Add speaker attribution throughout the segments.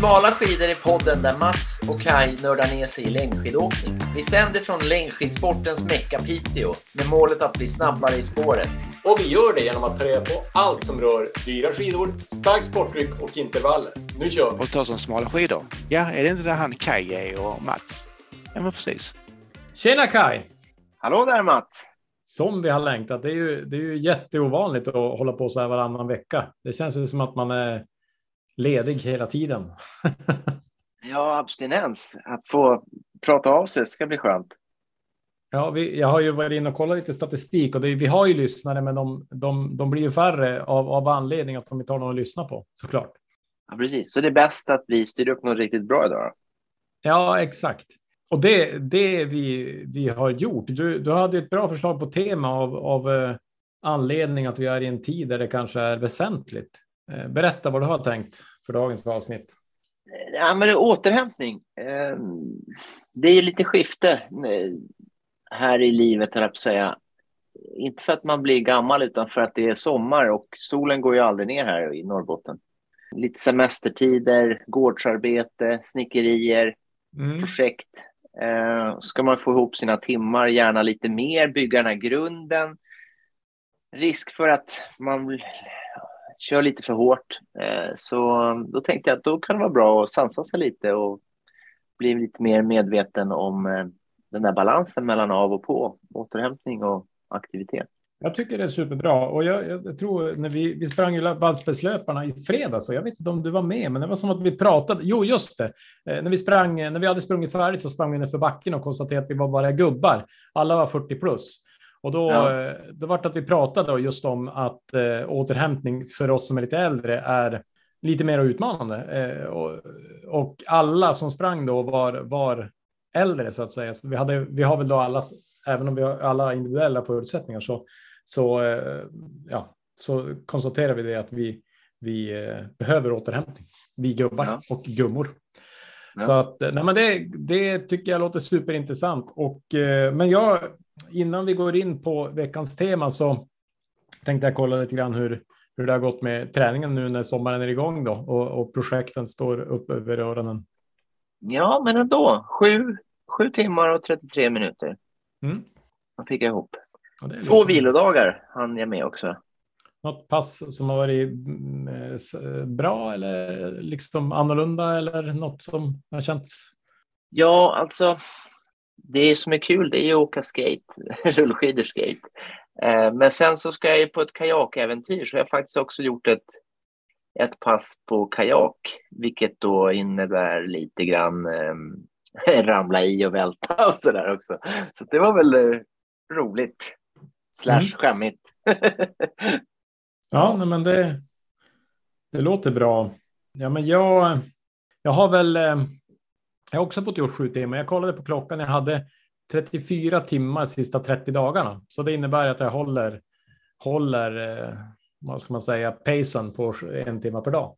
Speaker 1: Smala skidor är podden där Mats och Kai nördar ner sig i längdskidåkning. Vi sänder från längdskidsportens mecka Piteå med målet att bli snabbare i spåret.
Speaker 2: Och vi gör det genom att ta reda på allt som rör dyra skidor, starkt sporttryck och intervaller. Nu kör vi!
Speaker 3: Och ta som smala skidor. Ja, är det inte där han Kaj är och Mats? Ja, men precis.
Speaker 2: Tjena Kai!
Speaker 4: Hallå där Mats!
Speaker 2: Som vi har längtat. Det är ju, det är ju jätteovanligt att hålla på så här varannan vecka. Det känns ju som att man är ledig hela tiden.
Speaker 4: ja, abstinens. Att få prata av sig ska bli skönt.
Speaker 2: Ja, vi, jag har ju varit inne och kollat lite statistik och det, vi har ju lyssnare, men de, de, de blir ju färre av, av anledning att de inte har någon att lyssna på såklart.
Speaker 4: Ja, precis. Så det är bäst att vi styr upp något riktigt bra idag.
Speaker 2: Ja, exakt. Och det, det vi, vi har gjort. Du, du hade ett bra förslag på tema av, av eh, anledning att vi är i en tid där det kanske är väsentligt. Eh, berätta vad du har tänkt för dagens avsnitt.
Speaker 4: Ja, men det är återhämtning. Det är ju lite skifte eh, här i livet, jag på att säga. Inte för att man blir gammal, utan för att det är sommar och solen går ju aldrig ner här i Norrbotten. Lite semestertider, gårdsarbete, snickerier, mm. projekt. Ska man få ihop sina timmar, gärna lite mer, bygga den här grunden. Risk för att man kör lite för hårt. Eh, så då tänkte jag att då kan det vara bra att sansa sig lite och bli lite mer medveten om eh, den där balansen mellan av och på, återhämtning och aktivitet.
Speaker 2: Jag tycker det är superbra och jag, jag tror när vi, vi sprang ju Vallsbergslöparna i fredags och jag vet inte om du var med, men det var som att vi pratade. Jo, just det. Eh, när vi sprang, när vi hade sprungit färdigt så sprang vi ner för backen och konstaterade att vi var bara gubbar. Alla var 40 plus. Och då, ja. Eh, då var det att vi pratade just om att eh, återhämtning för oss som är lite äldre är lite mer utmanande. Eh, och, och, alla som sprang då var, var äldre så att säga. Så vi, hade, vi har väl då alla, även om vi har alla individuella förutsättningar så, så, eh, ja, så konstaterar vi det att vi, vi eh, behöver återhämtning. Vi gubbar ja. och gummor. Ja. Så att, nej, men det, det tycker jag låter superintressant. Och, eh, men jag innan vi går in på veckans tema så tänkte jag kolla lite grann hur, hur det har gått med träningen nu när sommaren är igång då och, och projekten står upp över öronen.
Speaker 4: Ja, men ändå. Sju, sju timmar och 33 minuter. Mm. Man fick ihop. Ja, Två vilodagar hann jag med också.
Speaker 2: Något pass som har varit mm, bra eller liksom annorlunda eller något som har känts?
Speaker 4: Ja, alltså det som är kul det är att åka skate, rullskidor skate. Eh, men sen så ska jag ju på ett kajakäventyr så jag har faktiskt också gjort ett, ett pass på kajak, vilket då innebär lite grann eh, ramla i och välta och så där också. Så det var väl eh, roligt slash mm. skämmigt.
Speaker 2: ja, men det, det låter bra. Ja, men jag, jag har väl eh, jag har också fått gjort sju timmar. Jag kollade på klockan. Jag hade 34 timmar sista 30 dagarna, så det innebär att jag håller håller. Eh, vad ska man säga? Pacen på en timme per dag.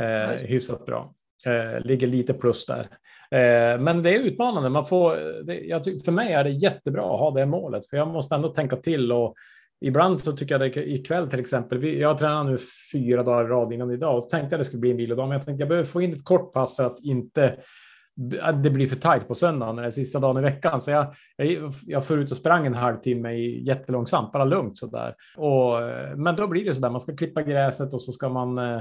Speaker 2: Eh, hyfsat bra. Eh, ligger lite plus där. Eh, men det är utmanande. Man får, det, jag för mig är det jättebra att ha det målet, för jag måste ändå tänka till och ibland så tycker jag det ikväll till exempel. Jag tränar nu fyra dagar i rad innan idag och tänkte att det skulle bli en vilodag, men jag tänkte jag behöver få in ett kort pass för att inte det blir för tajt på söndagen, den det är sista dagen i veckan. Så jag, jag, jag får ut och sprang en halvtimme i jättelångsamt, bara lugnt så där. Och, men då blir det så där, man ska klippa gräset och så ska man eh,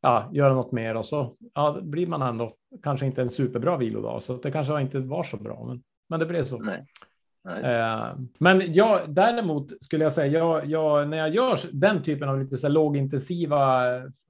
Speaker 2: ja, göra något mer och så ja, blir man ändå kanske inte en superbra vilodag. Så det kanske inte var så bra, men, men det blev så. Nej. Nice. Ehm, men jag, däremot skulle jag säga, jag, jag, när jag gör den typen av lite så lågintensiva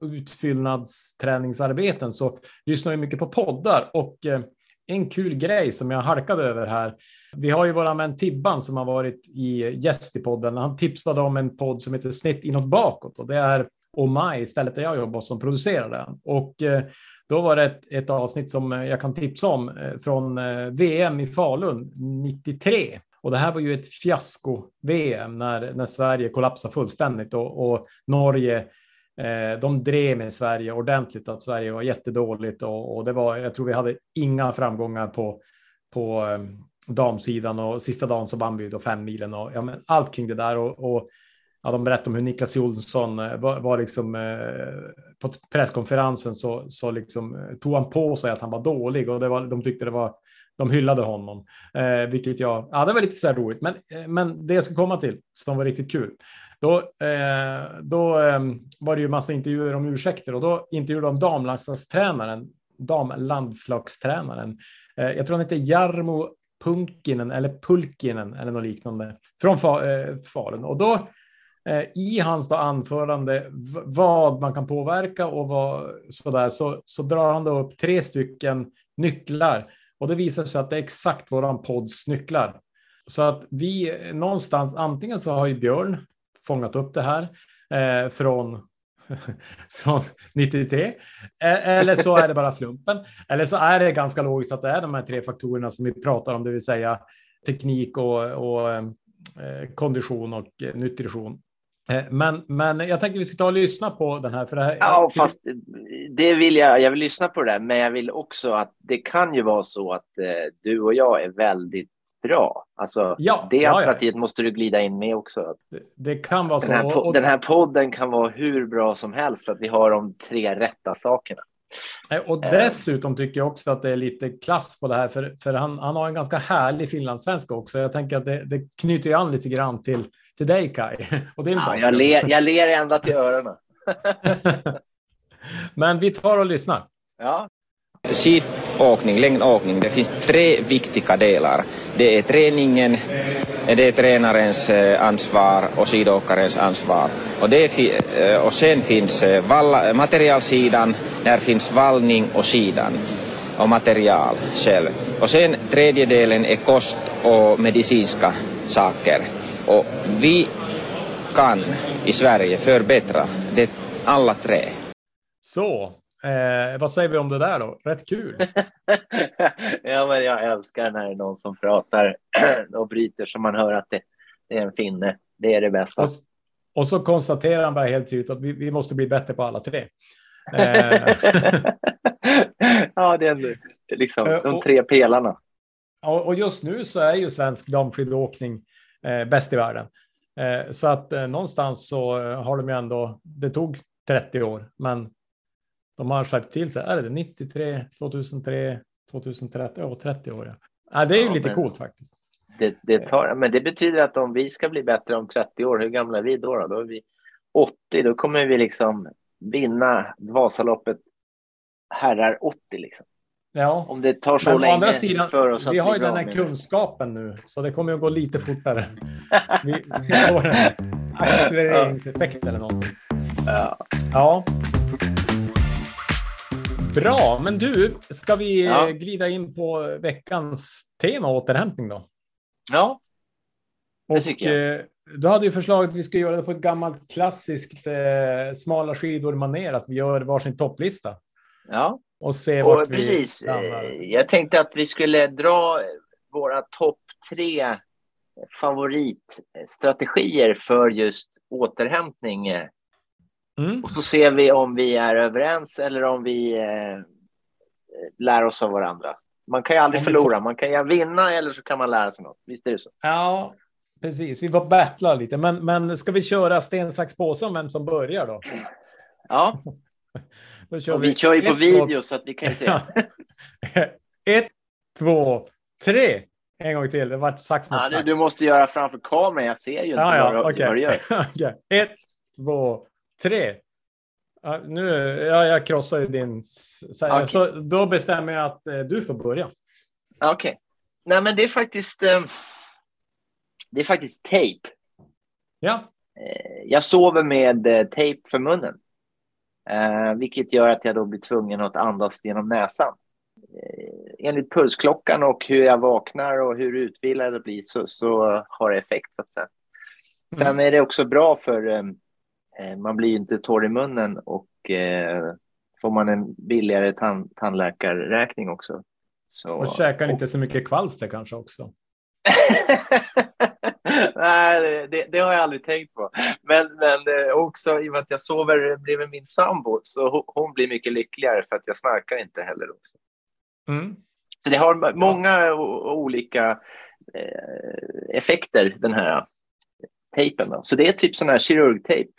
Speaker 2: utfyllnadsträningsarbeten så lyssnar jag mycket på poddar och eh, en kul grej som jag halkade över här. Vi har ju våran vän Tibban som har varit i eh, gäst i podden. Han tipsade om en podd som heter Snitt inåt bakåt och det är Omai, stället där jag jobbar, som producerar den. Och eh, då var det ett, ett avsnitt som eh, jag kan tipsa om eh, från eh, VM i Falun 93. Och det här var ju ett fiasko-VM när, när Sverige kollapsade fullständigt och, och Norge eh, de drev med Sverige ordentligt att Sverige var jättedåligt och, och, det var, jag tror vi hade inga framgångar på, på damsidan och sista dagen så vann vi då fem milen och ja, men allt kring det där och, och ja, de berättade om hur Niklas Jonsson eh, var, var liksom eh, på presskonferensen så, så liksom, eh, tog han på sig att han var dålig och det var, de tyckte det var de hyllade honom, eh, vilket jag, ja, det var lite så här roligt. Men, eh, men det jag ska komma till som var riktigt kul. Då, eh, då eh, var det ju massa intervjuer om ursäkter och då intervjuade de damlandslagstränaren, damlandslagstränaren. Eh, jag tror han heter Jarmo Punkinen eller Pulkinen eller något liknande från eh, Falun. Och då Eh, i hans då anförande vad man kan påverka och vad sådär så, så drar han då upp tre stycken nycklar och det visar sig att det är exakt våran podds nycklar. Så att vi någonstans, antingen så har ju Björn fångat upp det här eh, från från 93. E, eller så är det bara slumpen. Eller så är det ganska logiskt att det är de här tre faktorerna som vi pratar om, det vill säga teknik och, och eh, kondition och eh, nutrition. Eh, men, men jag tänkte vi ska ta och lyssna på den här. För det här
Speaker 4: ja, fast det vill jag. Jag vill lyssna på det där, men jag vill också att det kan ju vara så att eh, du och jag är väldigt bra. Alltså, ja, det alternativet ja. måste du glida in med också.
Speaker 2: Det, det kan vara
Speaker 4: den
Speaker 2: så.
Speaker 4: Här, och, den här podden kan vara hur bra som helst för att vi har de tre rätta sakerna.
Speaker 2: Eh, och dessutom tycker jag också att det är lite klass på det här, för, för han, han har en ganska härlig finlandssvenska också. Jag tänker att det, det knyter ju an lite grann till till dig Kai. Och det är
Speaker 4: ja, jag, ler, jag ler ända till öronen.
Speaker 2: Men vi tar och lyssnar.
Speaker 4: Ja.
Speaker 5: Skidåkning, längdåkning, det finns tre viktiga delar. Det är träningen, det är tränarens eh, ansvar och skidåkarens ansvar. Och, det eh, och sen finns eh, materialsidan, där finns vallning och skidan och material själv. Och sen tredje delen är kost och medicinska saker. Och vi kan i Sverige förbättra det alla tre.
Speaker 2: Så, eh, vad säger vi om det där då? Rätt kul.
Speaker 4: ja, men jag älskar när det är någon som pratar och bryter så man hör att det, det är en finne. Det är det bästa.
Speaker 2: Och, och så konstaterar han bara helt tydligt att vi, vi måste bli bättre på alla tre. Eh.
Speaker 4: ja, det är liksom de eh, tre pelarna.
Speaker 2: Och just nu så är ju svensk damskidåkning eh, bäst i världen. Eh, så att eh, någonstans så eh, har de ju ändå, det tog 30 år, men de har skärpt till sig. Är det 93, 2003, 2030, ja 30 år. Ja. ja det är ju ja, lite coolt faktiskt.
Speaker 4: Det, det, tar, men det betyder att om vi ska bli bättre om 30 år, hur gamla är vi då? Då, då är vi 80, då kommer vi liksom vinna Vasaloppet herrar 80 liksom.
Speaker 2: Ja,
Speaker 4: om det tar så men länge
Speaker 2: andra sidan, för oss. Vi har ju den här kunskapen nu, så det kommer att gå lite fortare. vi, vi får en accelereringseffekt eller någonting.
Speaker 4: Ja.
Speaker 2: ja. Bra, men du, ska vi ja. glida in på veckans tema återhämtning då?
Speaker 4: Ja,
Speaker 2: det tycker jag. Eh, du hade ju förslaget att vi ska göra det på ett gammalt klassiskt eh, smala skidor maner, att vi gör varsin topplista.
Speaker 4: Ja.
Speaker 2: Och se och vart
Speaker 4: precis. vi hamnar. Jag tänkte att vi skulle dra våra topp tre favoritstrategier för just återhämtning. Mm. Och så ser vi om vi är överens eller om vi eh, lär oss av varandra. Man kan ju aldrig förlora, man kan ju vinna eller så kan man lära sig något. Visst är det så?
Speaker 2: Ja, precis. Vi får battla lite, men, men ska vi köra sten, sax, påse om vem som börjar då?
Speaker 4: Ja. Kör vi, vi kör ju på video så att vi kan se.
Speaker 2: ett, två, tre. En gång till. Det vart sax mot ja, sax.
Speaker 4: Du måste göra framför kameran. Jag ser ju inte ja, ja, vad, okay. vad du gör.
Speaker 2: okay. Ett, två, tre. Ja, nu, ja, jag krossar ju din. Så, okay. så då bestämmer jag att eh, du får börja.
Speaker 4: Okej. Okay. Nej, men det är faktiskt. Eh, det är faktiskt tejp.
Speaker 2: Ja.
Speaker 4: Eh, jag sover med eh, tejp för munnen. Eh, vilket gör att jag då blir tvungen att andas genom näsan. Eh, enligt pulsklockan och hur jag vaknar och hur utvilad det blir så, så har det effekt så att säga. Mm. Sen är det också bra för eh, eh, man blir ju inte torr i munnen och eh, får man en billigare tan tandläkarräkning också.
Speaker 2: Så, och käkar inte så mycket kvalster kanske också.
Speaker 4: Nej, det, det, har jag aldrig tänkt på. Men, men eh, också i och med att jag sover bredvid min sambo så hon blir mycket lyckligare för att jag snarkar inte heller också.
Speaker 2: Mm.
Speaker 4: Så det har många olika eh, effekter den här tejpen. Då. Så det är typ sån här kirurgtejp.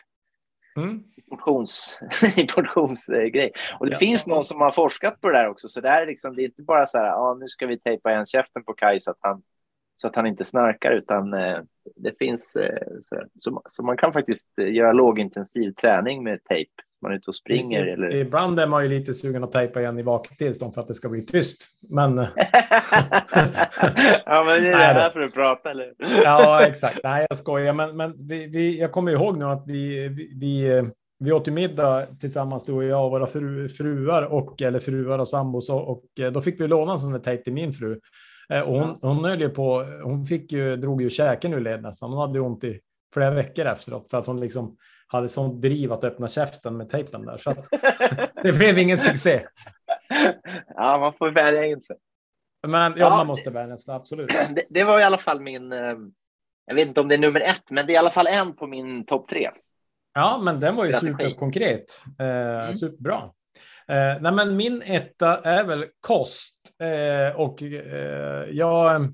Speaker 2: Mm.
Speaker 4: Portions, portionsgrej. Och det
Speaker 2: Ja.
Speaker 4: finns någon som har forskat på det där också. Så det, är liksom, det är inte bara så här, ah, nu ska vi tejpa igen käften på Kaj så att han, så att han inte snarkar, utan eh, det finns, eh, så, så, man kan faktiskt eh, göra lågintensiv träning med tejp. Man är ute och springer eller...
Speaker 2: Ibland är man ju lite sugen att tejpa igen i vaket tillstånd för att det ska bli tyst. Men
Speaker 4: ja, men det är
Speaker 2: Nej
Speaker 4: det
Speaker 2: då.
Speaker 4: här för att prata, eller?
Speaker 2: ja, exakt. Nej, jag skojar. Men, men vi, vi, jag kommer ihåg nu att vi, vi, vi, åt ju middag tillsammans, du och jag och våra fru, fruar och eller fruar och sambos och, och då fick vi låna en sån där tejp till min fru. Eh, Och hon, hon höll ju på, hon fick ju, drog ju käken ur led nästan. Hon hade ont i flera veckor efteråt för att hon liksom hade sånt driv att öppna käften med tejpen där. Så att, det blev ingen succé.
Speaker 4: ja, man får välja in sig.
Speaker 2: Men ja,
Speaker 4: Ja.
Speaker 2: man måste vänja sig, absolut.
Speaker 4: Det, det var i alla fall min... eh, Jag vet inte om det är nummer ett, men det är i alla fall en på min topp tre.
Speaker 2: Ja, men den var ju
Speaker 4: Strategi.
Speaker 2: superkonkret. Eh,
Speaker 4: Mm.
Speaker 2: Superbra. Eh, nej, men min etta är väl kost. Eh, och eh, jag,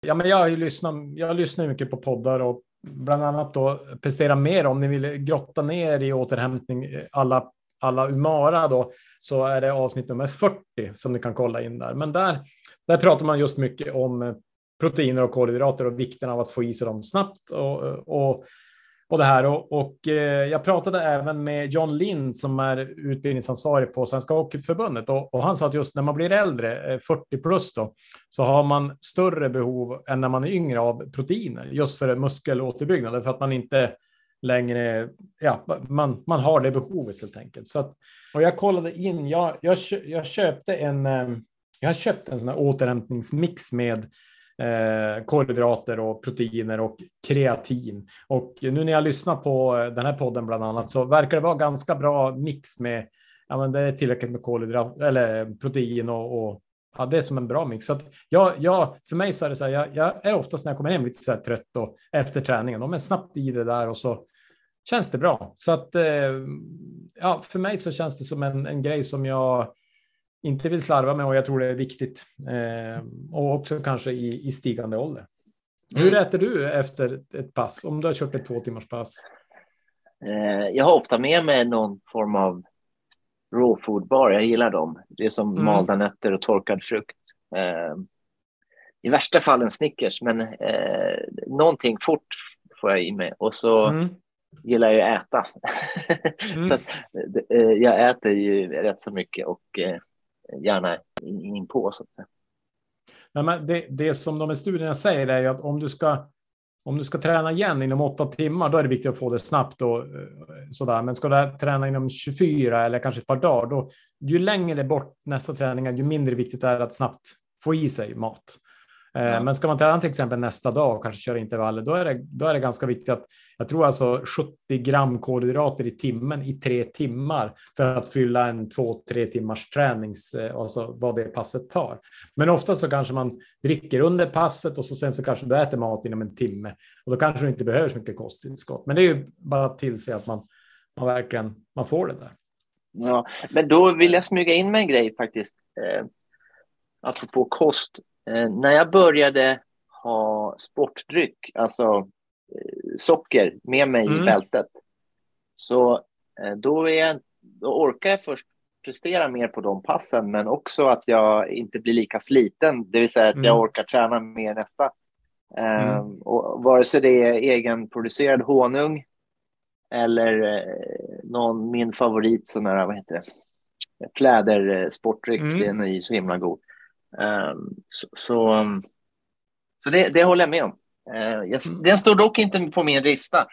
Speaker 2: ja, men jag, har lyssnat, jag lyssnar mycket på poddar och bland annat då prestera mer om ni vill grotta ner i återhämtning eh, alla, alla Umara då så är det avsnitt nummer 40 som ni kan kolla in där. Men där, där pratar man just mycket om eh, proteiner och kolhydrater och vikten av att få i sig dem snabbt och, och och det här. Och, och eh, jag pratade även med John Lind som är utbildningsansvarig på Svenska Hockeyförbundet och, och han sa att just när man blir äldre, eh, 40 plus då, så har man större behov än när man är yngre av proteiner just för muskelåterbyggnad, för att man inte längre, ja, man, man har det behovet helt enkelt. Så att, och jag kollade in, jag, jag, jag köpte en, eh, jag har köpt en sån här återhämtningsmix med eh, kolhydrater och proteiner och kreatin. Och nu när jag lyssnar på eh, den här podden bland annat så verkar det vara ganska bra mix med, ja men det är tillräckligt med kolhydrat eller protein och, och ja, det är som en bra mix. Så att jag, jag, för mig så är det så här, jag, jag är oftast när jag kommer hem lite så här trött och efter träningen, de är snabbt i det där och så känns det bra. Så att eh, ja, för mig så känns det som en, en grej som jag inte vill slarva med och jag tror det är viktigt. Eh, och också kanske i, i stigande ålder. Hur äter du efter ett pass? Om du har kört ett två timmars pass?
Speaker 4: Eh, Jag har ofta med mig någon form av raw food bar. Jag gillar dem. Det är som
Speaker 2: Mm.
Speaker 4: malda nötter och torkad frukt. Eh, I värsta fall en Snickers, men eh, någonting fort får jag i mig. Och så
Speaker 2: Mm.
Speaker 4: gillar jag att äta.
Speaker 2: Mm.
Speaker 4: så att, eh, jag äter ju rätt så mycket och eh, gärna in, in på. Så att säga.
Speaker 2: Nej, men det, det som de här studierna säger är att om du ska om du ska träna igen inom åtta timmar, då är det viktigt att få det snabbt och eh, sådär. Men ska du träna inom 24 eller kanske ett par dagar, då ju längre bort nästa träning är, ju mindre viktigt är det att snabbt få i sig mat.
Speaker 4: Ja.
Speaker 2: Men ska man träna till exempel nästa dag och kanske köra intervaller, då är det, då är det ganska viktigt att jag tror alltså 70 gram kolhydrater i timmen i tre timmar för att fylla en två, tre timmars tränings, eh, alltså vad det passet tar. Men ofta så kanske man dricker under passet och så sen så kanske du äter mat inom en timme och då kanske du inte behöver så mycket kosttillskott. Men det är ju bara att tillse att man, man verkligen man får det där.
Speaker 4: Ja, men då vill jag smyga in med en grej faktiskt. Eh, apropå kost. Eh, när jag började ha sportdryck, alltså socker, med mig
Speaker 2: Mm.
Speaker 4: i bältet, så eh, då, är jag, då orkar jag först prestera mer på de passen, men också att jag inte blir lika sliten, det vill säga att
Speaker 2: Mm.
Speaker 4: jag orkar träna mer nästa. Eh,
Speaker 2: Mm.
Speaker 4: och vare sig det är egenproducerad honung eller eh, någon, min favorit, sån här, vad heter det, flädersportdryck,
Speaker 2: Mm.
Speaker 4: den är ju så himla god. Ehm, så så, så det, det håller jag med om. Eh,
Speaker 2: Mm.
Speaker 4: Den står dock inte på min lista.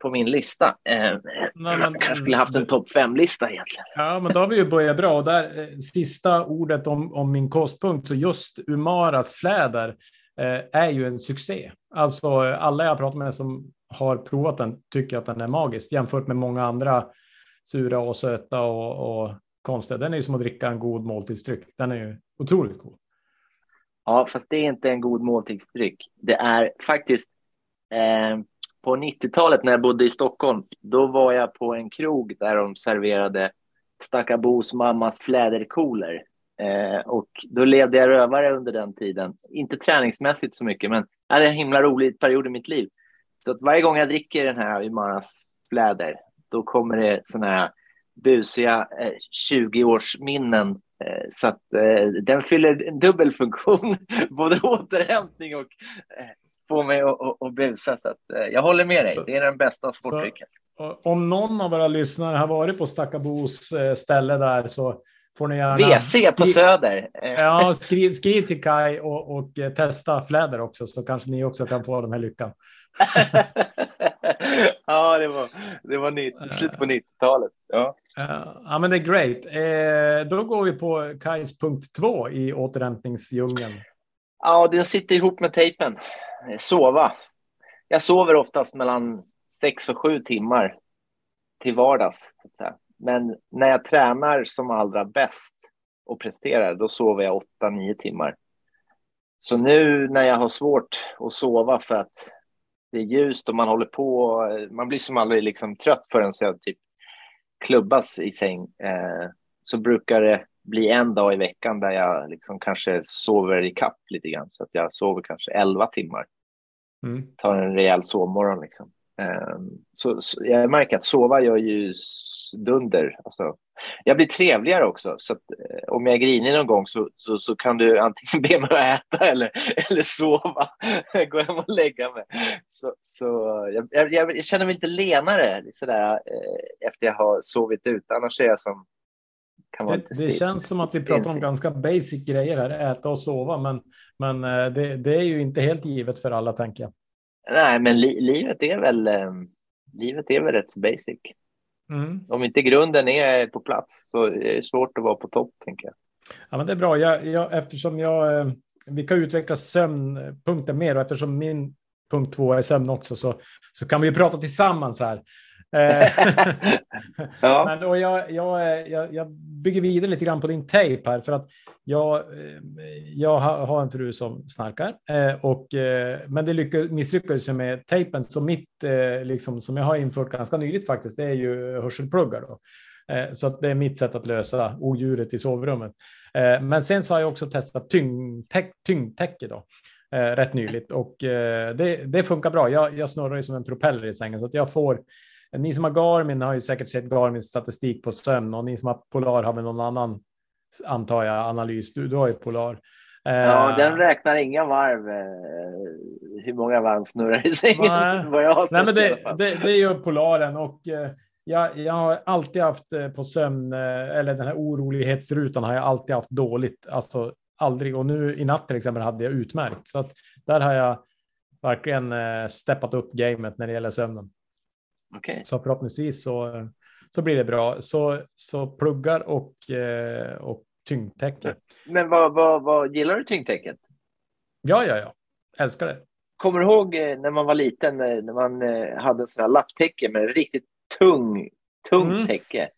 Speaker 4: På min lista. Eh,
Speaker 2: Nej, men-
Speaker 4: jag kanske skulle haft en topp fem-lista egentligen.
Speaker 2: Ja, men då har vi ju börjat bra. Och där, eh, sista ordet om, om min kostpunkt, så just Umaras fläder är ju en succé. Alltså alla jag pratar med som har provat den tycker att den är magisk jämfört med många andra sura och söta och, och konstiga. Den är ju som att dricka en god måltidsdryck. Den är ju otroligt god.
Speaker 4: Ja, fast det är inte en god måltidsdryck. Det är faktiskt eh, på 90-talet när jag bodde i Stockholm. Då var jag på en krog där de serverade Stackabos mammas fläderkoler. Eh, och då levde jag rövare under den tiden. Inte träningsmässigt så mycket, men jag hade en himla rolig period i mitt liv. Så att varje gång jag dricker den här Umaras fläder, då kommer det såna här busiga eh, 20-årsminnen. Eh, så att eh, den fyller en dubbel funktion, både återhämtning och eh, få mig att, busa. Så att, jag håller med dig, det är den bästa sportdrycken.
Speaker 2: Om någon av våra lyssnare har varit på Stackabos ställe där så får ni gärna...
Speaker 4: WC på Söder.
Speaker 2: Ja, skriv, skriv till Kai och, och testa fläder också så kanske ni också kan få den här lyckan.
Speaker 4: ja, det var, det var nytt, slutet på 90-talet. Ja.
Speaker 2: Eh, ja, men det är great. Eh, då går vi på Kais punkt två i återhämtningsdjungeln.
Speaker 4: ja, den sitter ihop med tejpen. Eh, sova. Jag sover oftast mellan sex och sju timmar till vardags. Så att säga. Men när jag tränar som allra bäst och presterar, då sover jag åtta, nio timmar. Så nu när jag har svårt att sova för att det är ljust och man håller på, eh, man blir som aldrig liksom trött förrän jag typ klubbas i säng, eh, så brukar det bli en dag i veckan där jag liksom kanske sover i kapp lite grann, så att jag sover kanske elva timmar
Speaker 2: Mm.
Speaker 4: tar en rejäl sovmorgon. Liksom. Ehm, så, så jag märker att sova gör ju dunder. Alltså, jag blir trevligare också. Så att, eh, om jag är grinig någon gång så, så, så kan du antingen be mig att äta eller, eller sova. Gå hem och lägga mig. Så, så jag, jag, jag, känner mig inte lenare sådär, eh, efter jag har sovit ut. Annars är jag som... Kan vara
Speaker 2: Det, det känns som att vi pratar om ganska basic grejer här, äta och sova, men, men eh, det, det är ju inte helt givet för alla, tänker jag.
Speaker 4: Nej, men li, livet är väl... Eh, livet är väl rätt så basic.
Speaker 2: Mm.
Speaker 4: Om inte grunden är på plats så är det svårt att vara på topp, tänker jag.
Speaker 2: Ja, men det är bra. Jag, jag, eftersom jag, eh, vi kan utveckla sömnpunkten mer och eftersom min punkt två är sömn också så, så kan vi prata tillsammans här. Eh,
Speaker 4: Ja.
Speaker 2: Men, och jag, jag, jag, jag bygger vidare lite grann på din tejp här för att jag, eh, jag har en fru som snarkar, eh, och, men det lyckades, misslyckades med tejpen. Så mitt, liksom, som jag har infört ganska nyligt faktiskt, det är ju hörselpluggar. Då. Så att det är mitt sätt att lösa odjuret i sovrummet. Men sen så har jag också testat tyngdtäck, tyngdtäcke då, eh, rätt nyligt och det, det funkar bra. Jag, jag snurrar ju som en propeller i sängen så att jag får ni som har Garmin har ju säkert sett Garmins statistik på sömn och ni som har Polar har väl någon annan, antar jag, analys. Du, du har ju Polar. Eh,
Speaker 4: Ja, den räknar inga varv, eh, hur många varv snurrar i sängen.
Speaker 2: Nej.
Speaker 4: vad jag har
Speaker 2: Nej, men det, det, det gör Polaren och eh, jag, jag har alltid haft eh, på sömn, eh, eller den här orolighetsrutan har jag alltid haft dåligt. Alltså aldrig. Och nu i natt till exempel hade jag utmärkt. Så att där har jag verkligen eh, steppat upp gamet när det gäller sömnen.
Speaker 4: Okej.
Speaker 2: Så förhoppningsvis så, så blir det bra. Så, så pluggar och, eh, och tyngdtäcke.
Speaker 4: Men vad, vad, vad gillar du tyngdtäcket?
Speaker 2: Ja, ja, ja. Älskar det.
Speaker 4: Kommer du ihåg eh, när man var liten, eh, när man hade en sån här lapptäcke med riktigt tung, tungt
Speaker 2: Mm.
Speaker 4: täcke?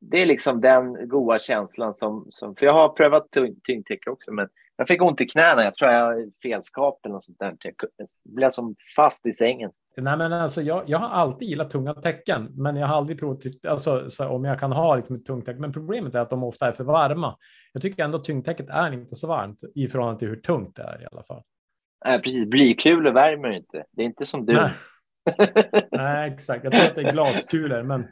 Speaker 4: Det är liksom den goda känslan som, som för jag har prövat tyng, tyngdtäcke också, men jag fick ont i knäna. Jag tror jag felskap eller något sånt där. Jag blev som fast i sängen.
Speaker 2: Nej, men alltså, jag, jag har alltid gillat tunga täcken, men jag har aldrig provat alltså, så om jag kan ha liksom, ett tungt täcke. Men problemet är att de ofta är för varma. Jag tycker ändå tyngdtäcket är inte så varmt i förhållande till hur tungt det är i alla fall.
Speaker 4: Nej, precis. Blykulor värmer inte. Det är inte som du.
Speaker 2: Nej. Nej, exakt. Jag tror att det är glaskulor, men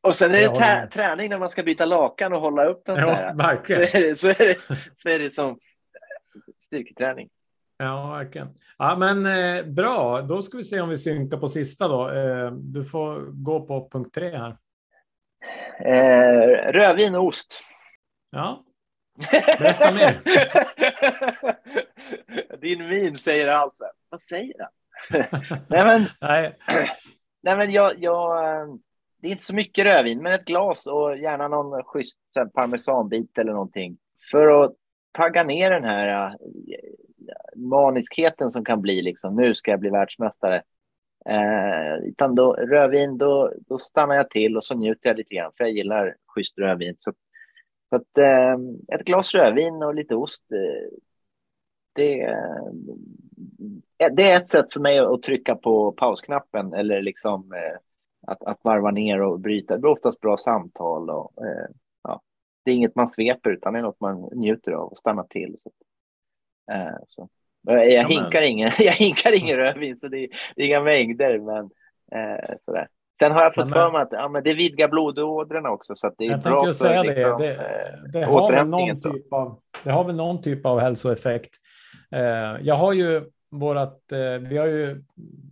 Speaker 4: Och sen är det träning när man ska byta lakan och hålla upp den så
Speaker 2: ja.
Speaker 4: Så
Speaker 2: verkligen.
Speaker 4: är, det, så, är det, så är det som styrketräning.
Speaker 2: Ja, verkligen. Ja, men eh, bra. Då ska vi se om vi synkar på sista då. Eh, du får gå på punkt tre här.
Speaker 4: Eh, rödvin och ost.
Speaker 2: Ja, Berätta mer.
Speaker 4: Din min säger allt. Vad säger han? nej, men,
Speaker 2: nej,
Speaker 4: nej, men jag, jag, eh, det är inte så mycket rödvin, men ett glas och gärna någon schysst parmesanbit eller någonting. För att tagga ner den här äh, maniskheten som kan bli liksom, nu ska jag bli världsmästare. Eh, utan då, rödvin, då, då stannar jag till och så njuter jag lite grann, för jag gillar schysst rödvin. Så, så att, eh, ett glas rödvin och lite ost, eh, det, eh, det är ett sätt för mig att trycka på pausknappen eller liksom eh, att, att varva ner och bryta. Det blir oftast bra samtal och eh, det är inget man sveper utan det är något man njuter av och stannar till. Så, eh, så. Jag,
Speaker 2: Ja, men-
Speaker 4: hinkar ingen, jag hinkar ingen rödvin, så det är, det är inga mängder. Men, eh, sådär. Sen har jag fått
Speaker 2: men-
Speaker 4: för mig att ja, men det vidgar blodådrorna också, så det är
Speaker 2: Jag
Speaker 4: bra
Speaker 2: ju säga
Speaker 4: för liksom,
Speaker 2: det.
Speaker 4: eh,
Speaker 2: Det, det, har väl någon
Speaker 4: Så.
Speaker 2: typ av, det har väl någon typ av hälsoeffekt. Eh, jag har ju vårat, eh, vi, har ju,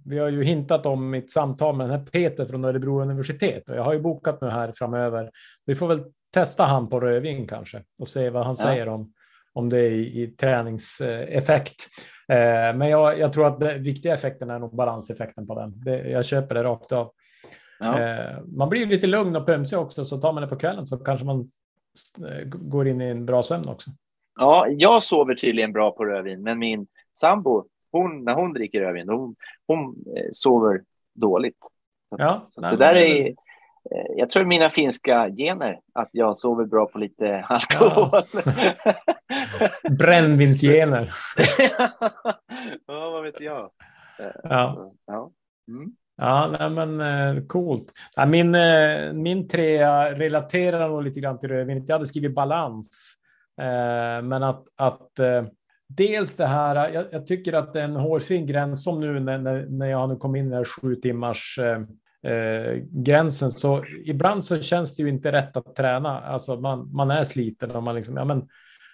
Speaker 2: vi har ju hintat om mitt samtal med den här Peter från Örebro universitet och jag har ju bokat nu här framöver. Vi får väl testa han på rödvin kanske och se vad han
Speaker 4: Ja.
Speaker 2: säger om, om det i, i träningseffekt. Eh, men jag, jag tror att den viktiga effekten är nog balanseffekten på den. Det, jag köper det rakt av.
Speaker 4: Ja.
Speaker 2: Eh, man blir lite lugn och pömsig också, så tar man det på kvällen så kanske man eh, går in i en bra sömn också.
Speaker 4: Ja, jag sover tydligen bra på rödvin, men min sambo, hon, när hon dricker rödvin, hon, hon eh, sover dåligt.
Speaker 2: Ja,
Speaker 4: Så
Speaker 2: nej,
Speaker 4: det där är, jag tror mina finska gener, att jag sover bra på lite alkohol.
Speaker 2: Brännvinsgener.
Speaker 4: ja, vad vet jag.
Speaker 2: Ja,
Speaker 4: Ja. Mm.
Speaker 2: ja nej, men eh, coolt. Ja, min, eh, min trea relaterar nog lite grann till rödvinet. Jag hade skrivit balans, eh, men att, att eh, dels det här. Jag, jag tycker att det är en hårfin gräns som nu när, när, när jag nu kom in i den här sju timmars eh, gränsen. Så ibland så känns det ju inte rätt att träna. Alltså man, man är sliten och man liksom, ja men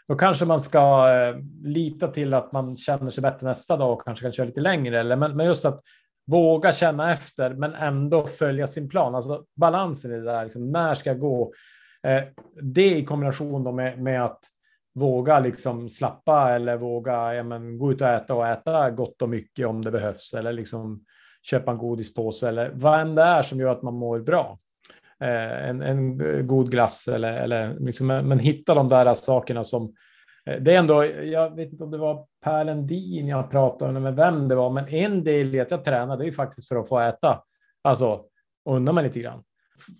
Speaker 2: då kanske man ska eh, lita till att man känner sig bättre nästa dag och kanske kan köra lite längre. Eller, men, men just att våga känna efter, men ändå följa sin plan. Alltså balansen i det där, liksom, när ska jag gå? Eh, det i kombination då med, med att våga liksom slappa eller våga ja, men, gå ut och äta och äta gott och mycket om det behövs eller liksom köpa en godispåse eller vad än det är som gör att man mår bra. Eh, en, en god glass eller, eller liksom, men hitta de där sakerna som eh, det är ändå, jag vet inte om det var Per Lendin jag pratade med vem det var, men en del i att jag tränar det är ju faktiskt för att få äta, alltså unna mig lite grann,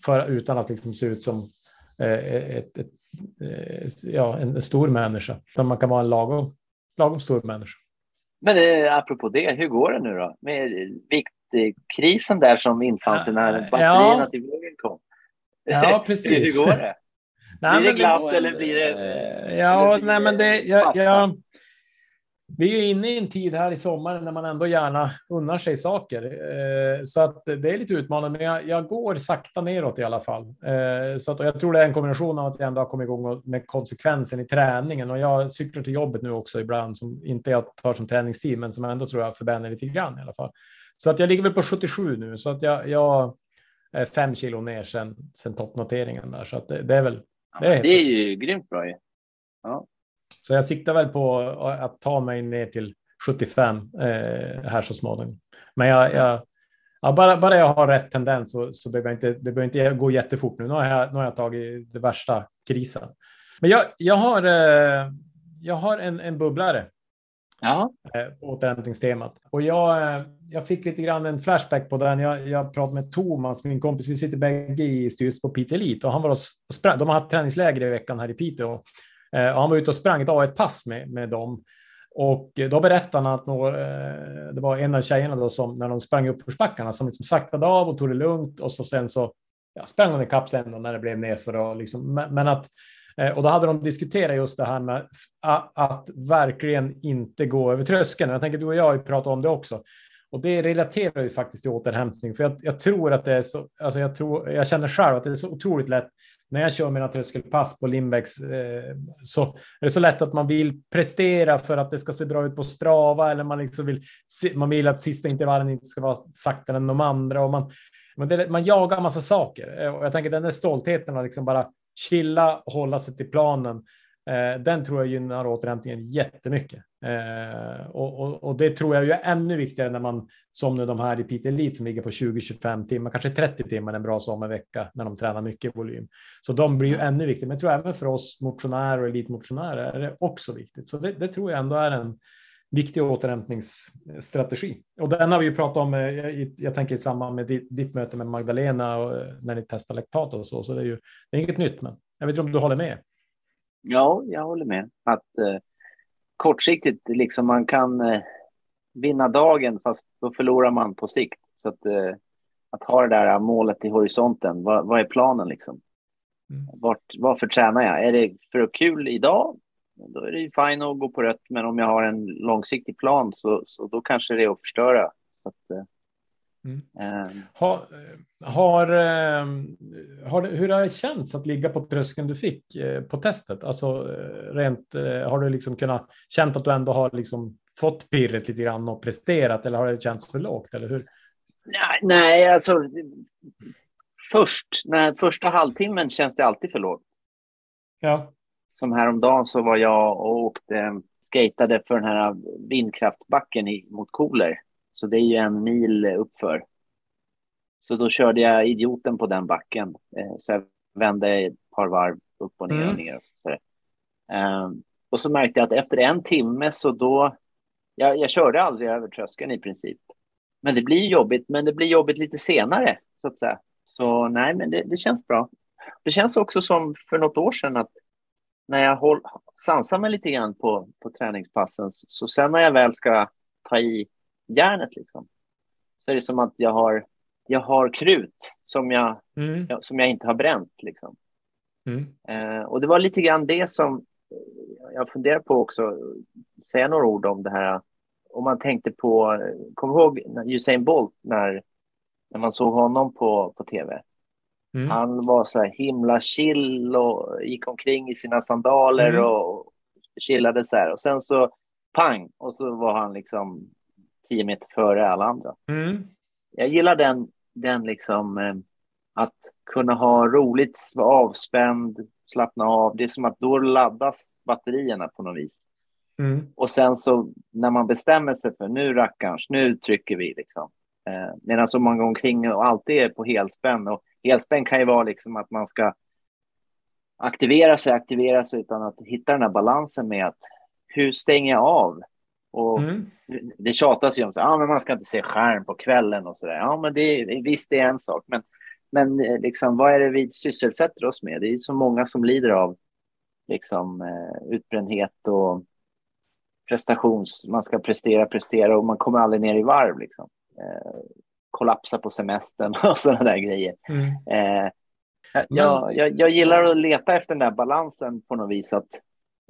Speaker 2: för, utan att liksom se ut som eh, ett, ett, eh, ja, en stor människa. Man kan vara en lagom, lagom stor människa.
Speaker 4: Men eh, apropå det, hur går det nu då? Med viktkrisen där som infann sig när
Speaker 2: Ja.
Speaker 4: batterierna till vågen kom.
Speaker 2: Ja, precis.
Speaker 4: hur går det?
Speaker 2: Nej,
Speaker 4: Blir det glass eller blir det-
Speaker 2: Ja,
Speaker 4: eller blir
Speaker 2: nej, men det... Jag, jag, vi är inne i en tid här i sommaren när man ändå gärna unnar sig saker. Eh, Så att det är lite utmanande, men jag, jag går sakta neråt i alla fall. Eh, Så att, jag tror det är en kombination av att jag ändå har kommit igång med konsekvensen i träningen. Och jag cyklar till jobbet nu också ibland, som inte jag tar som träningstid, men som ändå tror jag förbränner lite grann i alla fall. Så att jag ligger väl på 77 nu, så att jag, jag är fem kilo ner sen, sen toppnoteringen där. Så att det, det är väl
Speaker 4: Ja,
Speaker 2: Det är
Speaker 4: det är ju grymt bra ju.
Speaker 2: Så jag siktar väl på att ta mig ner till 75 eh, här så småningom. Men jag, jag, ja, bara, bara jag har rätt tendens så, så behöver jag inte, det behöver inte gå jättefort nu. Nu har jag, nu har jag tagit det värsta krisen. Men jag, jag har, eh, jag har en, en bubblare
Speaker 4: Ja.
Speaker 2: eh, på återhämtningstemat. Och jag, eh, jag fick lite grann en flashback på den. Jag, jag pratade med Thomas, min kompis. Vi sitter bägge i styrelsen på Piteå Elite och han var och sprang. De har haft träningsläger i veckan här i Piteå. Eh, och han var ute och sprang ett A1-pass med, med dem. Och då berättade han att några, eh, det var en av tjejerna då som när de sprang upp för som liksom saktade av och tog det lugnt och så sen så ja, sprang hon ikapp sen då när det blev nerför. Och liksom, men, men att eh, och då hade de diskuterat just det här med att, att verkligen inte gå över tröskeln. Jag tänker du och jag har ju pratat om det också. Och det relaterar ju faktiskt till återhämtning. För jag, jag tror att det är så, alltså jag, tror, jag känner själv att det är så otroligt lätt när jag kör mina tröskelpass på Lindbäcks eh, så är det så lätt att man vill prestera för att det ska se bra ut på Strava eller man, liksom vill, man vill att sista intervallen inte ska vara saktare än de andra. Och man, man, det, man jagar massa saker. Eh, och jag tänker den där stoltheten att liksom bara chilla, och hålla sig till planen. Eh, den tror jag gynnar återhämtningen jättemycket. Eh, och, och, och, det tror jag är ännu viktigare när man, som nu de här i Piteå Elite som ligger på 20-25 timmar, kanske 30 timmar en bra sommarvecka när de tränar mycket volym. Så de blir ju ännu viktigare. Men jag tror även för oss motionärer och elitmotionärer är det också viktigt. Så det, det tror jag ändå är en viktig återhämtningsstrategi. Och den har vi ju pratat om, eh, jag, jag tänker i samband med ditt, ditt möte med Magdalena och när ni testar laktat och så, så det är ju det är inget nytt, men jag vet inte om du håller med?
Speaker 4: Ja, jag håller med. Att eh, kortsiktigt, liksom man kan eh, vinna dagen, fast då förlorar man på sikt. Så att, eh, att ha det där målet i horisonten, vad, vad är planen liksom?
Speaker 2: Mm.
Speaker 4: Vart, varför tränar jag? Är det för att kul idag? då är det ju fine att gå på rött. Men om jag har en långsiktig plan så, så då kanske det är att förstöra. Så att, eh,
Speaker 2: Mm.
Speaker 4: eh,
Speaker 2: Har, har, eh, har, hur har det känts att ligga på tröskeln du fick eh, på testet? Alltså eh, rent, har du liksom kunnat känt att du ändå har liksom fått pirret lite grann och presterat eller har det känts för lågt eller hur?
Speaker 4: nej, nej, alltså först, när första halvtimmen känns det alltid för lågt.
Speaker 2: Ja.
Speaker 4: Som häromdagen så var jag och åkte, skatade för den här vindkraftbacken mot Koler. Så det är ju en mil uppför. Så då körde jag idioten på den backen. Eh, så jag vände ett par varv upp och ner och
Speaker 2: Mm.
Speaker 4: ner. Och så, eh, och så märkte jag att efter en timme så då, jag, jag körde aldrig över tröskeln i princip. Men det blir jobbigt, men det blir jobbigt lite senare så att säga. Så nej, men det, det känns bra. Det känns också som för något år sedan att när jag håll, sansar mig lite grann på, på träningspassen så sen när jag väl ska ta i järnet liksom så är det som att jag har, jag har krut som jag,
Speaker 2: Mm.
Speaker 4: ja, som jag inte har bränt liksom.
Speaker 2: Mm.
Speaker 4: Eh, och det var lite grann det som eh, jag funderar på också, säga några ord om det här. Om man tänkte på, kommer du ihåg Usain Bolt när, när man såg honom på, på tv?
Speaker 2: Mm.
Speaker 4: Han var så här himla chill och gick omkring i sina sandaler
Speaker 2: Mm.
Speaker 4: och chillade så här. Och sen så pang, och så var han liksom tio meter före alla andra.
Speaker 2: Mm.
Speaker 4: Jag gillar den, den liksom eh, att kunna ha roligt, vara avspänd, slappna av. Det är som att då laddas batterierna på något vis.
Speaker 2: Mm.
Speaker 4: Och sen så när man bestämmer sig för nu rackarns, nu trycker vi liksom. Eh, medan om man går omkring och alltid är på helspänn och helspänn kan ju vara liksom att man ska aktivera sig, aktivera sig utan att hitta den här balansen med att hur stänger jag av? Och
Speaker 2: Mm.
Speaker 4: det tjatas ju om så, ah, men man ska inte se skärm på kvällen och så där. Ja, men det, visst det är en sak, men, men eh, liksom, vad är det vi sysselsätter oss med? Det är så många som lider av liksom, eh, utbrändhet och prestations... Man ska prestera, prestera och man kommer aldrig ner i varv. Liksom. Eh, kollapsa på semestern och sådana där grejer.
Speaker 2: Mm.
Speaker 4: Eh, jag, jag, jag gillar att leta efter den där balansen på något vis. Att,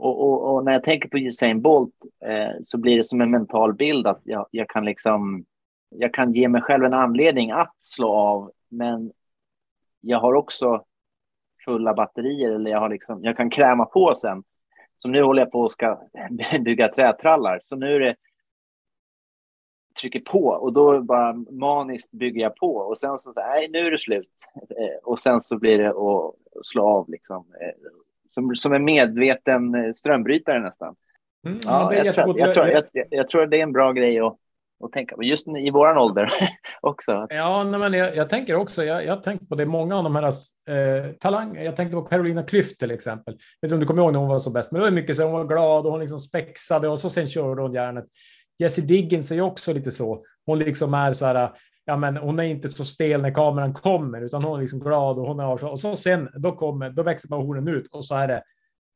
Speaker 4: och, och, och när jag tänker på Usain Bolt eh, så blir det som en mental bild att jag, jag kan liksom jag kan ge mig själv en anledning att slå av, men jag har också fulla batterier eller jag har liksom, jag kan kräma på sen. Så nu håller jag på och ska bygga trätrallar, så nu är det trycker på och då bara maniskt bygger jag på. Och sen så, nej nu är det slut. Eh, och sen så blir det att slå av liksom eh, som, som en medveten eh, strömbrytare nästan.
Speaker 2: Mm.
Speaker 4: Ja, jag, tror, jag, tror, jag, jag, tror det är en bra grej att, att tänka på, just i våran ålder också.
Speaker 2: Ja, nej, men jag, tänker också, jag, jag tänker på det, många av de här eh, talanger, jag tänkte på Carolina Klüft till exempel. Jag vet inte om du kommer ihåg när hon var så bäst, men det var mycket så hon var glad och hon liksom spexade och så sen körde hon järnet. Jessie Diggins är ju också lite så. Hon liksom är så här, ja men hon är inte så stel när kameran kommer, utan hon är liksom glad och hon är så. Och så sen, då kommer, då växer bara hornen ut och så är det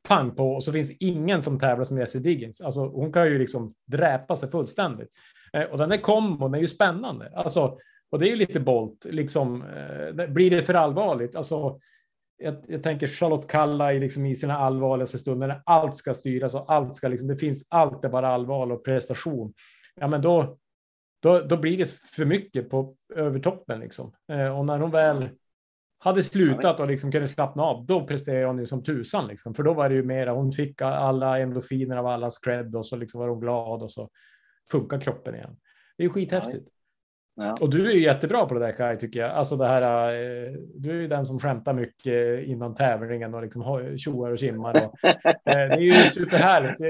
Speaker 2: pang på och så finns ingen som tävlar som Jessie Diggins. Alltså hon kan ju liksom dräpa sig fullständigt. Eh, och den där kombon är ju spännande. Alltså, och det är ju lite bolt, liksom. Eh, blir det för allvarligt? Alltså, jag, jag tänker Charlotte Kalla i, liksom, i sina allvarligaste stunder när allt ska styras och allt ska liksom, det finns allt är bara allvar och prestation. Ja, men då, då, då blir det för mycket på övertoppen liksom. Eh, och när hon väl hade slutat och liksom kunde slappna av, då presterade hon ju som tusan liksom. För då var det ju mera, hon fick alla endorfiner av allas cred och så liksom var hon glad och så funkar kroppen igen. Det är ju skithäftigt.
Speaker 4: Ja.
Speaker 2: Och du är ju jättebra på det där Kaj, tycker jag. Alltså det här, eh, du är ju den som skämtar mycket innan tävlingen och liksom tjoar och simmar. Och, eh, det är ju superhärligt.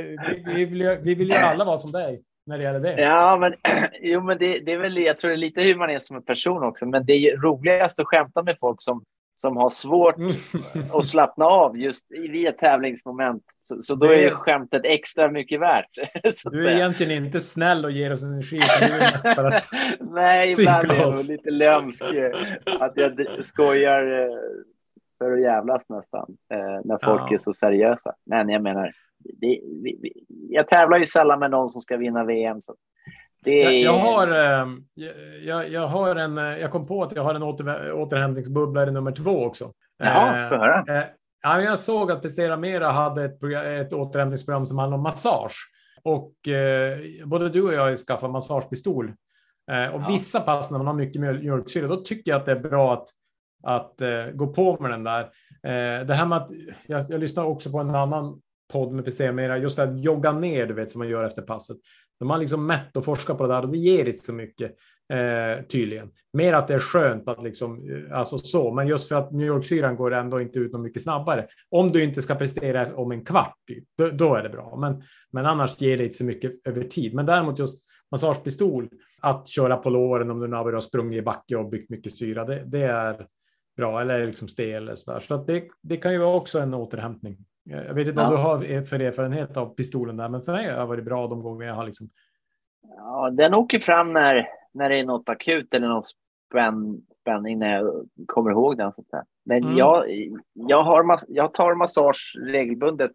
Speaker 2: Vi vill, ju, vi vill ju alla vara som dig när det gäller det.
Speaker 4: Ja, men, jo, men det, det är väl, jag tror det är lite hur man är som en person också, men det är ju roligast att skämta med folk som, som har svårt
Speaker 2: Mm.
Speaker 4: att slappna av just i ett tävlingsmoment. Så, så då är ju skämtet extra mycket värt.
Speaker 2: Du är egentligen inte snäll och ger oss energi.
Speaker 4: Nej, ibland är jag lite lömsk. eh, Att jag skojar eh, för att jävlas nästan. eh, När folk
Speaker 2: Ja.
Speaker 4: är så seriösa. Men jag menar, det, vi, vi, jag tävlar ju sällan med någon som ska vinna VM. Så det är,
Speaker 2: Jag, jag, har, eh, jag, jag har en, eh, jag kom på att jag har en åter, återhämtningsbubblare nummer två också.
Speaker 4: Jaha,
Speaker 2: Eh,
Speaker 4: få höra.
Speaker 2: Eh, Ja, jag såg att Prestera Mera hade ett, ett återhämtningsprogram som handlade om massage. Och eh, både du och jag har skaffat massagepistol. Eh, och ja. vissa pass när man har mycket mjölksyra, då tycker jag att det är bra att, att eh, gå på med den där. Eh, det här med att, jag, jag lyssnar också på en annan podd med PC Mera, just att jogga ner, du vet, som man gör efter passet. De har liksom mätt och forskat på det där och det ger inte så mycket eh, tydligen. Mer att det är skönt att liksom, eh, alltså så, men just för att New York-syran går ändå inte ut något mycket snabbare. Om du inte ska prestera om en kvart, typ, då, då, är det bra. Men, men annars ger det inte så mycket över tid. Men däremot just massagepistol, att köra på låren om du nu har sprungit i backe och byggt mycket syra, det, det är bra, eller liksom stel eller så där. Så att det, det kan ju vara också en återhämtning. Jag vet inte ja. om du har för erfarenhet av pistolen där, men för mig har det varit bra de gånger jag har liksom.
Speaker 4: Ja, den åker fram när när det är något akut eller någon spänn, spänning när jag kommer ihåg den. Så Men mm. jag, jag, har, jag tar massage regelbundet,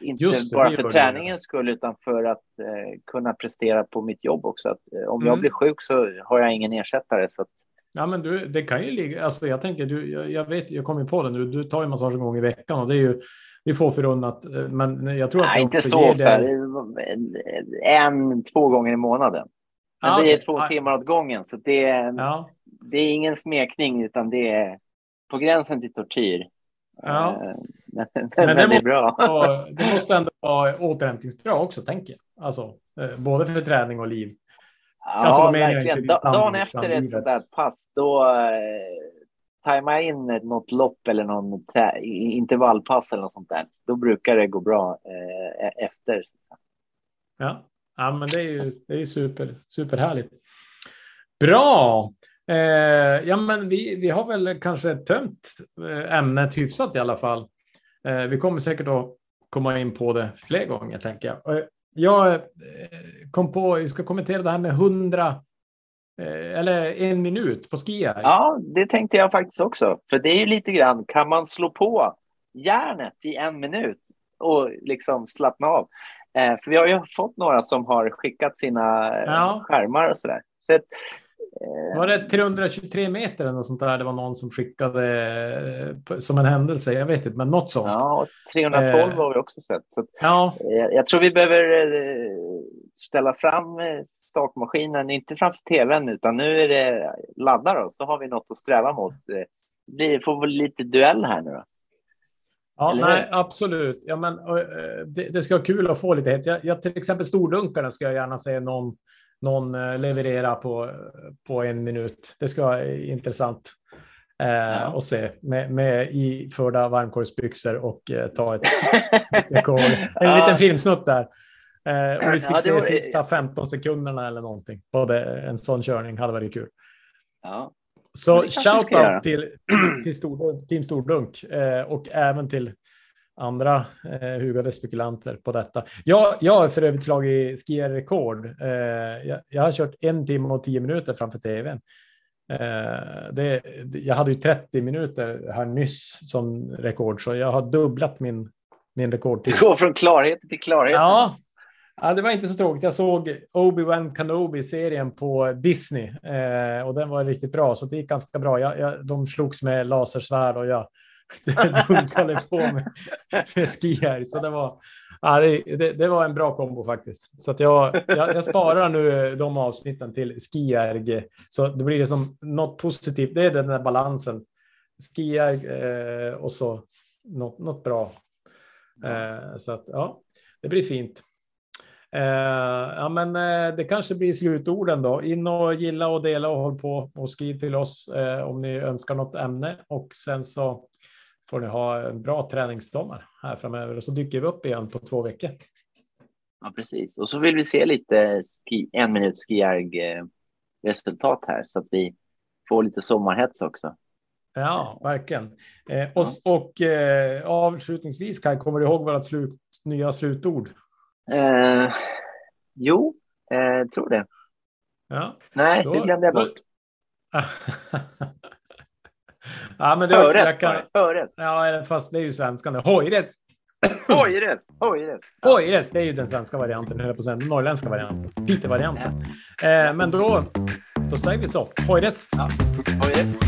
Speaker 4: inte det, bara för träningens skull utan för att eh, kunna prestera på mitt jobb också. Att, eh, om mm. jag blir sjuk så har jag ingen ersättare. Så att...
Speaker 2: Ja, men du, det kan ju ligga, alltså jag tänker, du, jag, jag vet, jag kommer på det nu, du tar ju massage en gång i veckan och det är ju vi får förunnat, eh, men jag tror att
Speaker 4: Nej, inte så ofta. En, två gånger i månaden. Men ah, det är två timmar åt gången, så det är, ja. det är ingen smekning, utan det är på gränsen till tortyr.
Speaker 2: Ja. Eh, men, men, men det, är bra. Det måste ändå vara återhämtningsbra också, tänker jag. Alltså, eh, både för träning och liv.
Speaker 4: Ja, alltså, verkligen. Dagen efter ett sånt där pass, då eh, tajmar jag in något lopp eller någon intervallpass eller något sånt där. Då brukar det gå bra eh, e-, efter.
Speaker 2: Ja. Ja, men det är ju det är super, superhärligt. Bra! Eh, ja, men vi, vi har väl kanske tömt eh, ämnet hyfsat i alla fall. Eh, vi kommer säkert att komma in på det fler gånger, tänker jag. Jag eh, kom på, vi ska kommentera det här med hundra eh, eller en minut på skier.
Speaker 4: Ja, det tänkte jag faktiskt också. För det är ju lite grann, kan man slå på järnet i en minut och liksom slappna av? Eh, för vi har ju fått några som har skickat sina ja. skärmar och sådär. Så.
Speaker 2: Var det 323 meter eller något sånt där? Det var någon som skickade eh, som en händelse. Jag vet inte, men något sånt.
Speaker 4: Ja, 312 har vi också sett. Så ja. Jag tror vi behöver ställa fram stakmaskinen, inte framför tvn, utan nu är det laddar och så har vi något att sträva mot. Det får väl lite duell här nu då.
Speaker 2: Ja, nej, absolut. Ja, men, det, det, ska vara kul att få lite hett. Jag, jag, till exempel stordunkarna ska jag gärna se någon, någon eh, leverera på, på en minut. Det ska vara intressant eh, ja. att se med, med iförda varmkorvsbyxor och eh, ta ett, rekord. En ja. liten filmsnutt där. Eh, och vi fick ja, se var... sista 15 sekunderna eller någonting på det, en sån körning. hade varit kul.
Speaker 4: Ja,
Speaker 2: så shout-out till, till stor, Team Stordunk eh, och även till andra eh, hugade spekulanter på detta. Jag, jag har för övrigt slagit skierrekord. Eh, jag, jag, har kört en timme och tio minuter framför tvn. Eh, det, jag hade ju 30 minuter här nyss som rekord, så jag har dubblat min, min rekordtid.
Speaker 4: Du går från klarhet till klarhet.
Speaker 2: Ja, Ja, det var inte så tråkigt. Jag såg Obi-Wan Kenobi-serien på Disney eh, och den var riktigt bra, så det gick ganska bra. Jag, jag, de slogs med lasersvärd och jag dunkade på med, med skier. Så det var, ja, det, det, var en bra kombo faktiskt. Så att jag, jag, jag sparar nu eh, de avsnitten till skierg, så det blir liksom något positivt. Det är den där balansen. Skierg eh, och så något, något bra. Eh, så att ja, det blir fint. Eh, ja, men eh, det kanske blir slutorden då. In och gilla och dela och håll på och skriv till oss eh, om ni önskar något ämne och sen så får ni ha en bra träningssommar här framöver och så dyker vi upp igen på två veckor.
Speaker 4: Ja, precis. Och så vill vi se lite ski, en minut skijärg resultat här så att vi får lite sommarhets också.
Speaker 2: Ja, verkligen. Eh, och ja. och eh, avslutningsvis, Kaj, kommer du ihåg vårt slut, nya slutord?
Speaker 4: Eh, jo, eh, tror det.
Speaker 2: Ja,
Speaker 4: Nej, då, det glömde jag bort.
Speaker 2: ja, men det
Speaker 4: Höres, kan... Höres.
Speaker 2: Ja, fast det är ju svenskan. Hojres.
Speaker 4: Hojres. Hojres.
Speaker 2: Hojres, det är ju den svenska varianten, eller på sen, den norrländska varianten. Piteå-varianten. Eh, men då, då säger vi så. Hojres.
Speaker 4: Ja. Hojres.